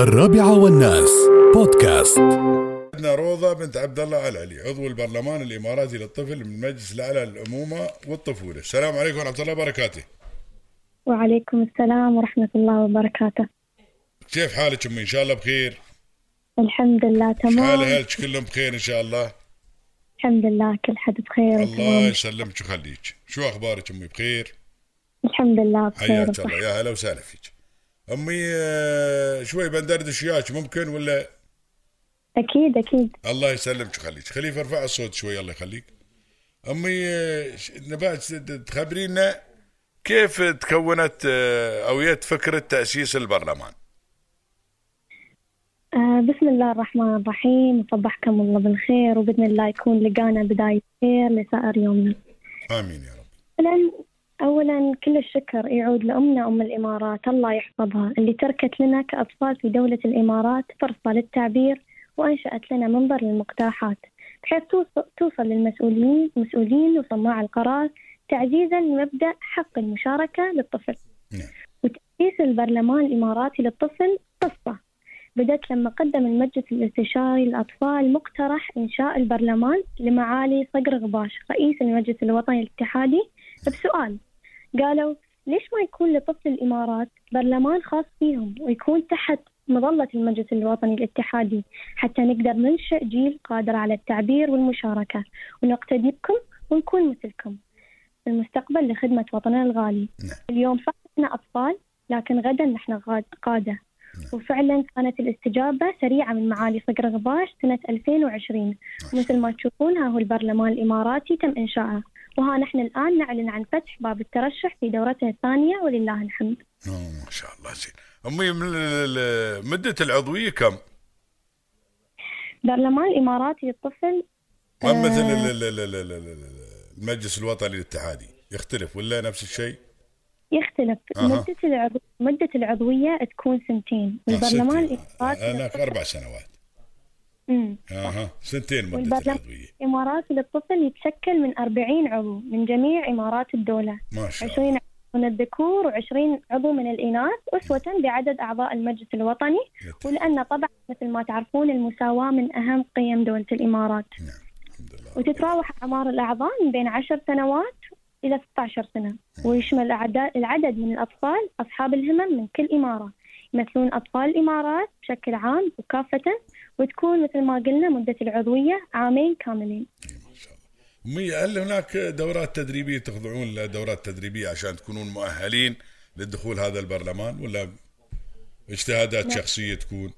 الرابعة والناس. بودكاست. عندنا روضة بنت عبد الله العلي عضو البرلمان الإماراتي للطفل من المجلس الأعلى للأمومة والطفولة. السلام عليكم ورحمة الله وبركاته. وعليكم السلام ورحمة الله وبركاته. كيف حالك أمي إن شاء الله بخير. الحمد لله حال تمام. أهلك كلهم بخير إن شاء الله؟ الحمد لله كل حد بخير الله. يسلمك ويخليك. شو أخبارك أمي؟ بخير؟ الحمد لله بخير حياك الله. يا هلا وسهلا فيك. أمي آه، شوي بندردش وياك ممكن ولا؟ أكيد أكيد. الله يسلمك ويخليك خليفة ارفع الصوت شوي الله يخليك. أمي آه، نبات تخبرينا كيف تكونت آه، أو جت فكرة تأسيس البرلمان؟ آه بسم الله الرحمن الرحيم. وصبحكم الله بالخير وبإذن الله يكون لقانا بداية خير لسائر يومنا. آمين يا رب. أولا كل الشكر يعود لأمنا أم الإمارات الله يحفظها اللي تركت لنا كأطفال في دولة الإمارات فرصة للتعبير وأنشأت لنا منبر للمقترحات بحيث توصل, توصل للمسؤولين مسؤولين وصناع القرار تعزيزا لمبدأ حق المشاركة للطفل نعم. وتأسيس البرلمان الإماراتي للطفل قصة بدأت لما قدم المجلس الاستشاري للأطفال مقترح إنشاء البرلمان لمعالي صقر غباش رئيس المجلس الوطني الاتحادي بسؤال قالوا ليش ما يكون لطفل الإمارات برلمان خاص فيهم ويكون تحت مظلة المجلس الوطني الاتحادي حتى نقدر ننشئ جيل قادر على التعبير والمشاركة؟ ونقتدي بكم ونكون مثلكم في المستقبل لخدمة وطننا الغالي. نعم. اليوم صح إحنا أطفال لكن غدا نحن قادة. وفعلا كانت الاستجابة سريعة من معالي صقر غباش سنة 2020 مثل ما تشوفون ها هو البرلمان الإماراتي تم إنشاؤه وها نحن الآن نعلن عن فتح باب الترشح في دورته الثانية ولله الحمد أوه ما شاء الله زين أمي مدة العضوية كم؟ برلمان الإماراتي للطفل ما آه. مثل ال- ال- ال- ال- ال- ال- المجلس الوطني الاتحادي يختلف ولا نفس الشيء؟ يختلف أها. مدة العضو... مدة العضوية تكون سنتين آه، والبرلمان سنتين. الإماراتي أنا أربع سنوات أها. سنتين مدة والبرلمان العضوية. الإماراتي للطفل يتشكل من 40 عضو من جميع إمارات الدولة. ما شاء 20 الله عضو من الذكور و20 عضو من الإناث أسوة بعدد أعضاء المجلس الوطني. ولأن طبعا مثل ما تعرفون المساواة من أهم قيم دولة الإمارات. نعم الحمد لله. وتتراوح أعمار الأعضاء من بين 10 سنوات إلى 16 سنة. ويشمل الأعداد- العدد من الأطفال أصحاب الهمم من كل إمارة. يمثلون أطفال الإمارات بشكل عام وكافة وتكون مثل ما قلنا مدة العضوية عامين كاملين. ما شاء الله. أمي هل هناك دورات تدريبية تخضعون لدورات تدريبية عشان تكونون مؤهلين للدخول هذا البرلمان ولا اجتهادات شخصية تكون؟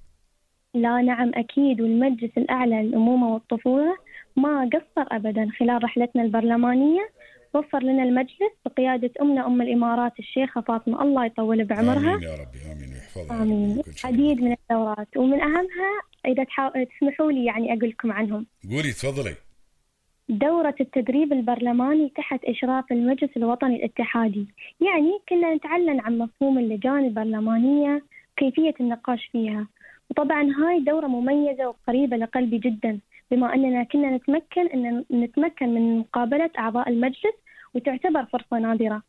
لا نعم أكيد. والمجلس الأعلى للأمومة والطفولة ما قصر أبدا خلال رحلتنا البرلمانية. وفر لنا المجلس بقيادة أمنا أم الإمارات الشيخة فاطمة. الله يطول بعمرها. آمين يا ربي آمين. ويحفظها. آمين. عديد من الدورات. ومن أهمها إذا تحا... تسمحوا لي يعني أقول لكم عنهم. قولي تفضلي. دورة التدريب البرلماني تحت إشراف المجلس الوطني الاتحادي. يعني كنا نتعلم عن مفهوم اللجان البرلمانية كيفية النقاش فيها. وطبعا هاي دورة مميزة وقريبة لقلبي جدا بما أننا كنا نتمكن أن نتمكن من مقابلة أعضاء المجلس وتعتبر فرصة نادرة.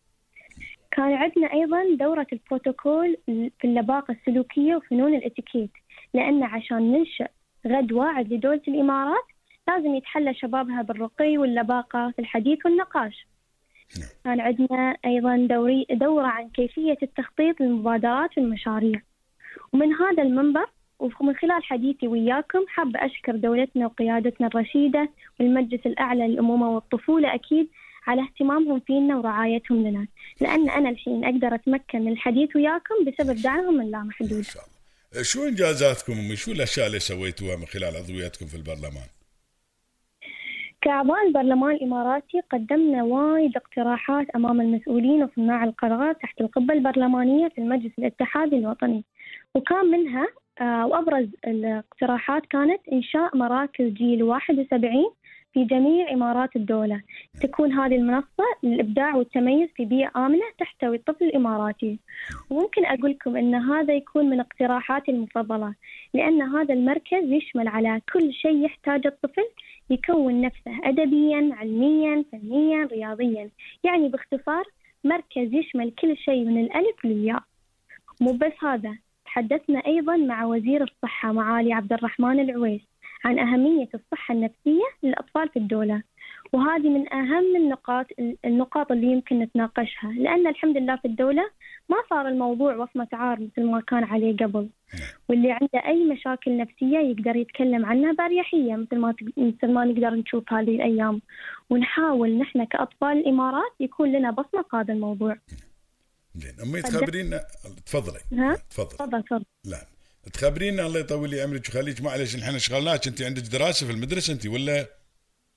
كان عندنا أيضا دورة البروتوكول في اللباقة السلوكية وفنون الإتيكيت. لأن عشان ننشئ غد واعد لدولة الإمارات لازم يتحلى شبابها بالرقي واللباقة في الحديث والنقاش. نعم. كان عندنا أيضا دوري دورة عن كيفية التخطيط للمبادرات والمشاريع ومن هذا المنبر ومن خلال حديثي وياكم حابة أشكر دولتنا وقيادتنا الرشيدة والمجلس الأعلى للأمومة والطفولة أكيد على اهتمامهم فينا ورعايتهم لنا. لأن أنا الحين أقدر أتمكن من الحديث وياكم بسبب دعمهم اللامحدود. شو إنجازاتكم شو الأشياء اللي سويتوها من خلال عضويتكم في البرلمان؟ كأعضاء البرلمان الإماراتي قدمنا وايد اقتراحات أمام المسؤولين وصناع القرارات تحت القبة البرلمانية في المجلس الاتحادي الوطني. وكان منها آه، وأبرز الاقتراحات كانت إنشاء مراكز جيل 71 في جميع إمارات الدولة. تكون هذه المنصة للإبداع والتميز في بيئة آمنة تحتوي الطفل الإماراتي. وممكن أقول لكم أن هذا يكون من اقتراحاتي المفضلة لأن هذا المركز يشمل على كل شيء يحتاجه الطفل يكون نفسه أدبيا علميا فنيا رياضيا. يعني باختصار مركز يشمل كل شيء من الألف للياء. مو بس هذا تحدثنا أيضا مع وزير الصحة معالي عبد الرحمن العويس. عن أهمية الصحة النفسية للأطفال في الدولة. وهذه من أهم النقاط النقاط اللي يمكن نتناقشها لأن الحمد لله في الدولة ما صار الموضوع وصمة عار مثل ما كان عليه قبل. واللي عنده أي مشاكل نفسية يقدر يتكلم عنها بأريحية مثل ما مثل ما نقدر نشوف هذه الأيام. ونحاول نحن كأطفال الإمارات يكون لنا بصمة في هذا الموضوع. زين أمي تخبرينا تفضلي. ها؟ تفضل. تفضل تفضل. لا. تخبرينا الله يطول لي عمرك ويخليك معلش إحنا شغلناك؟ أنت عندك دراسة في المدرسة أنت ولا؟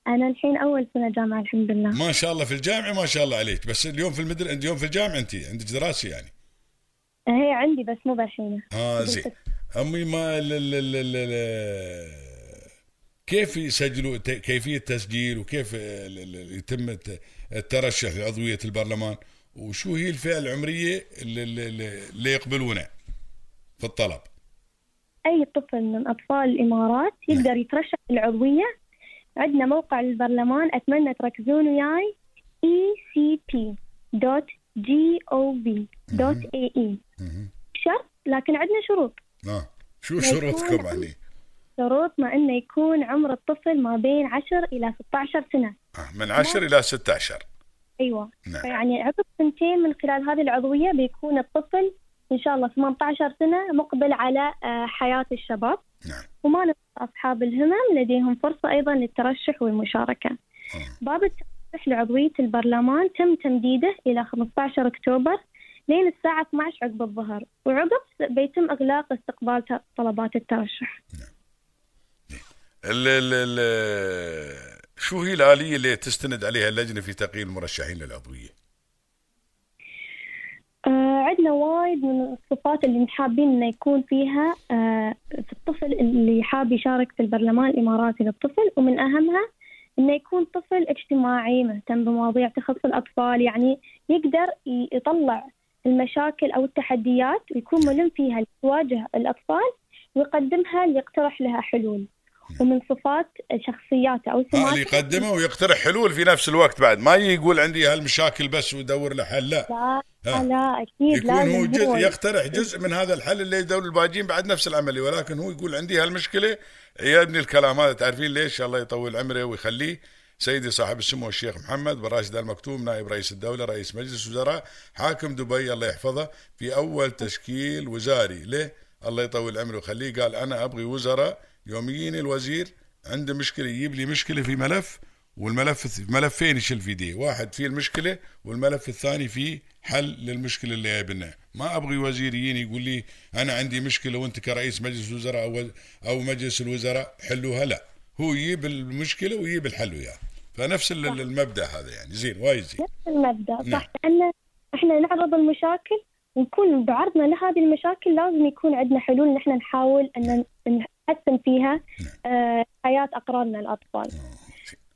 أنا الحين أول سنة جامعة الحمد لله. ما شاء الله في الجامعة ما شاء الله عليك. بس اليوم في المدرسة اليوم في الجامعة أنت؟ عندك دراسة يعني؟ هي عندي بس مو بالحين. آه زين. أمي ما ل ل ل ل ل كيف يسجلوا كيفية تسجيل وكيف يتم الت- الترشح لعضويه البرلمان؟ وشو هي الفئة العمرية اللي, اللي يقبلونه في الطلب؟ أي طفل من أطفال الإمارات يقدر يترشح للعضوية عندنا موقع البرلمان أتمنى تركزون وياي ec.gov.ae مهم. شرط لكن عندنا شروط. آه. شو شروطكم يعني شروطنا أنه يكون عمر الطفل ما بين 10 إلى 16 سنة. آه من 10 إلى 16 أيوة. نعم. يعني عقب سنتين من خلال هذه العضوية بيكون الطفل إن شاء الله 18 سنة مقبل على آه، حياة الشباب. نعم. وما ننسى أصحاب الهمم لديهم فرصة أيضا للترشح والمشاركة. آه. باب الترشح لعضوية البرلمان تم تمديده إلى 15 أكتوبر لين الساعة 12 عقب الظهر. وعقب بيتم إغلاق استقبال طلبات الترشح. ال ال ال شو هي الآلية اللي تستند عليها اللجنة في تقييم المرشحين للعضوية؟ آه عندنا وايد من الصفات اللي حابين إنه يكون فيها آه في الطفل اللي حاب يشارك في البرلمان الإماراتي للطفل ومن أهمها إنه يكون طفل اجتماعي مهتم بمواضيع تخص الأطفال يعني يقدر يطلع المشاكل أو التحديات ويكون ملم فيها تواجه الأطفال ويقدمها ليقترح لها حلول. ومن صفات شخصياته أو آه اللي سماته يقدمه ويقترح حلول في نفس الوقت بعد. ما يقول عندي هالمشاكل بس ويدور له حل لا. لا ها. لا أكيد يكون هو لازم جزء هو يقترح جزء من هذا الحل اللي يدور الباجين بعد نفس العملية. ولكن هو يقول عندي هالمشكلة. يا ابني الكلام هذا تعرفين ليش؟ الله يطول عمره ويخليه. سيدي صاحب السمو الشيخ محمد بن راشد ال مكتوم نائب رئيس الدولة رئيس مجلس وزراء حاكم دبي الله يحفظه في أول تشكيل وزاري له. الله يطول عمره ويخليه. قال أنا أبغي وزراء يوم يجيني الوزير عنده مشكلة يجيب لي مشكلة في ملف والملف ملفين يشيل في يديه واحد فيه المشكلة والملف الثاني فيه حل للمشكلة اللي جايبنا ما أبغي وزير يجيني يقول لي أنا عندي مشكلة وأنت كرئيس مجلس وزراء أو, أو مجلس الوزراء حلوها؟ لا. هو يجيب المشكلة ويجيب الحل وياه. فنفس ال- المبدأ هذا يعني. زين وايد زين. نفس المبدأ. نعم. صح لأن إحنا نعرض المشاكل ونكون بعرضنا لهذه المشاكل لازم يكون عندنا حلول. نحن نحاول أن نحسن فيها آه، حياة أقراننا الأطفال.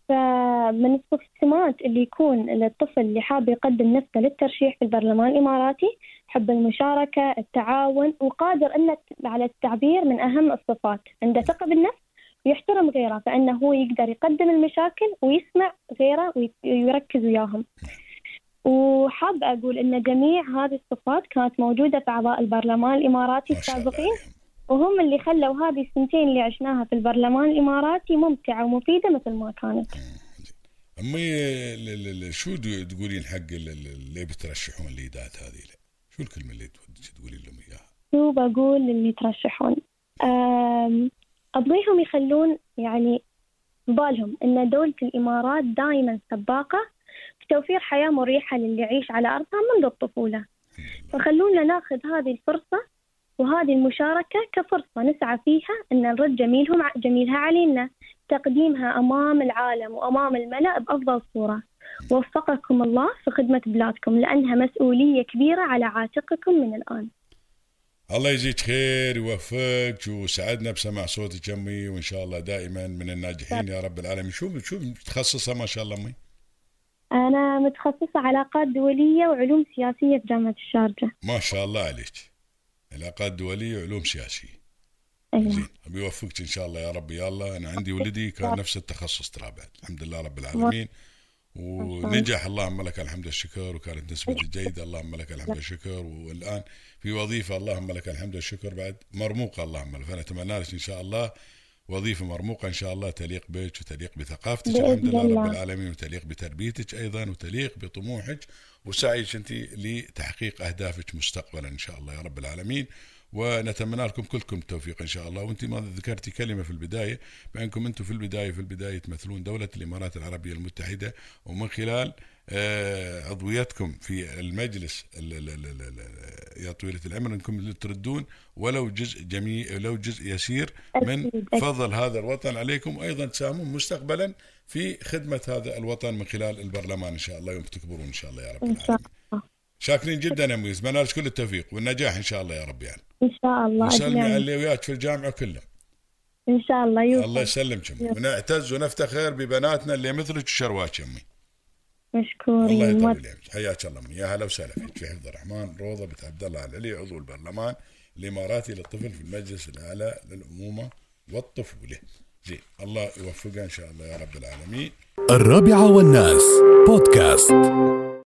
فمن السمات اللي يكون الطفل اللي حاب يقدم نفسه للترشيح في البرلمان الإماراتي حب المشاركة التعاون وقادر أنه على التعبير من أهم الصفات. عنده ثقة بالنفس ويحترم غيره فإنه هو يقدر يقدم المشاكل ويسمع غيره وي- ويركز وياهم. وحاب أقول أن جميع هذه الصفات كانت موجودة في أعضاء البرلمان الإماراتي السابقين. وهم اللي خلوا هذه السنتين اللي عشناها في البرلمان الإماراتي ممتعة ومفيدة مثل ما كانت. أمي ال- ال- شو تقولين حق ال- ال- اللي بترشحون الليدات هذه. شو الكلمة اللي تقولين لهم إياها؟ شو بقول للي يترشحون أبغيهم يخلون يعني بالهم أن دولة الإمارات دائما سباقة في توفير حياة مريحة للي يعيش على أرضها منذ الطفولة. فخلونا ناخذ هذه الفرصة وهذه المشاركة كفرصة نسعى فيها أن نرد جميلهم جميلها علينا. تقديمها أمام العالم وأمام الملأ بأفضل صورة. وفقكم الله في خدمة بلادكم لأنها مسؤولية كبيرة على عاتقكم من الآن. الله يجزيك خير يوفقك وسعدنا بسمع صوتك أمي وإن شاء الله دائما من الناجحين يا رب العالمين. شو شو متخصصة ما شاء الله أمي أنا متخصصة علاقات دولية وعلوم سياسية في جامعة الشارجة. ما شاء الله عليك. علاقات دولية وعلوم سياسية أيوة. زين يوفقك إن شاء الله يا رب يا الله. أنا عندي ولدي كان نفس التخصص ترى بعد الحمد لله رب العالمين. ونجح اللهم لك الحمد والشكر وكانت نسبته جيدة. اللهم لك الحمد والشكر. والآن في وظيفة اللهم لك الحمد والشكر بعد مرموقة اللهم. لك فنتمنى لك إن شاء الله وظيفة مرموقة إن شاء الله تليق بك وتليق بثقافتك الحمد لله الله. رب العالمين وتليق بتربيتك أيضا وتليق بطموحك وسعيك أنت لتحقيق أهدافك مستقبلا إن شاء الله يا رب العالمين ونتمنى لكم كلكم التوفيق إن شاء الله وأنت ما ذكرتي كلمة في البداية بأنكم أنتم في البداية في البداية تمثلون دولة الإمارات العربية المتحدة ومن خلال عضويتكم في المجلس ال- ال- ال- ال- ال- يا طويلة العمر إنكم تردون ولو جزء جميل لو جزء يسير من. فضل هذا الوطن عليكم وأيضا تساهمون مستقبلا في خدمة هذا الوطن من خلال البرلمان إن شاء الله يوم تكبرون إن شاء الله يا رب العالمين. الله. شاكرين جدا يا ميز اتمنى لك كل التوفيق والنجاح إن شاء الله يا رب يعني. إن شاء الله وسلمي على اللي وياك في الجامعة كلهم إن شاء الله يوصل الله يسلمك يمي ونعتز ونفتخر ببناتنا اللي مثلك وشرواك يمي الله مشكورين يطول عمرك حياك الله من. يا هلا وسهلا فيك. في حفظ الرحمن روضة بنت عبد الله العلي عضو البرلمان الإماراتي للطفل في المجلس الأعلى للأمومة والطفولة. زين الله يوفقها إن شاء الله يا رب العالمين. الرابعة والناس بودكاست.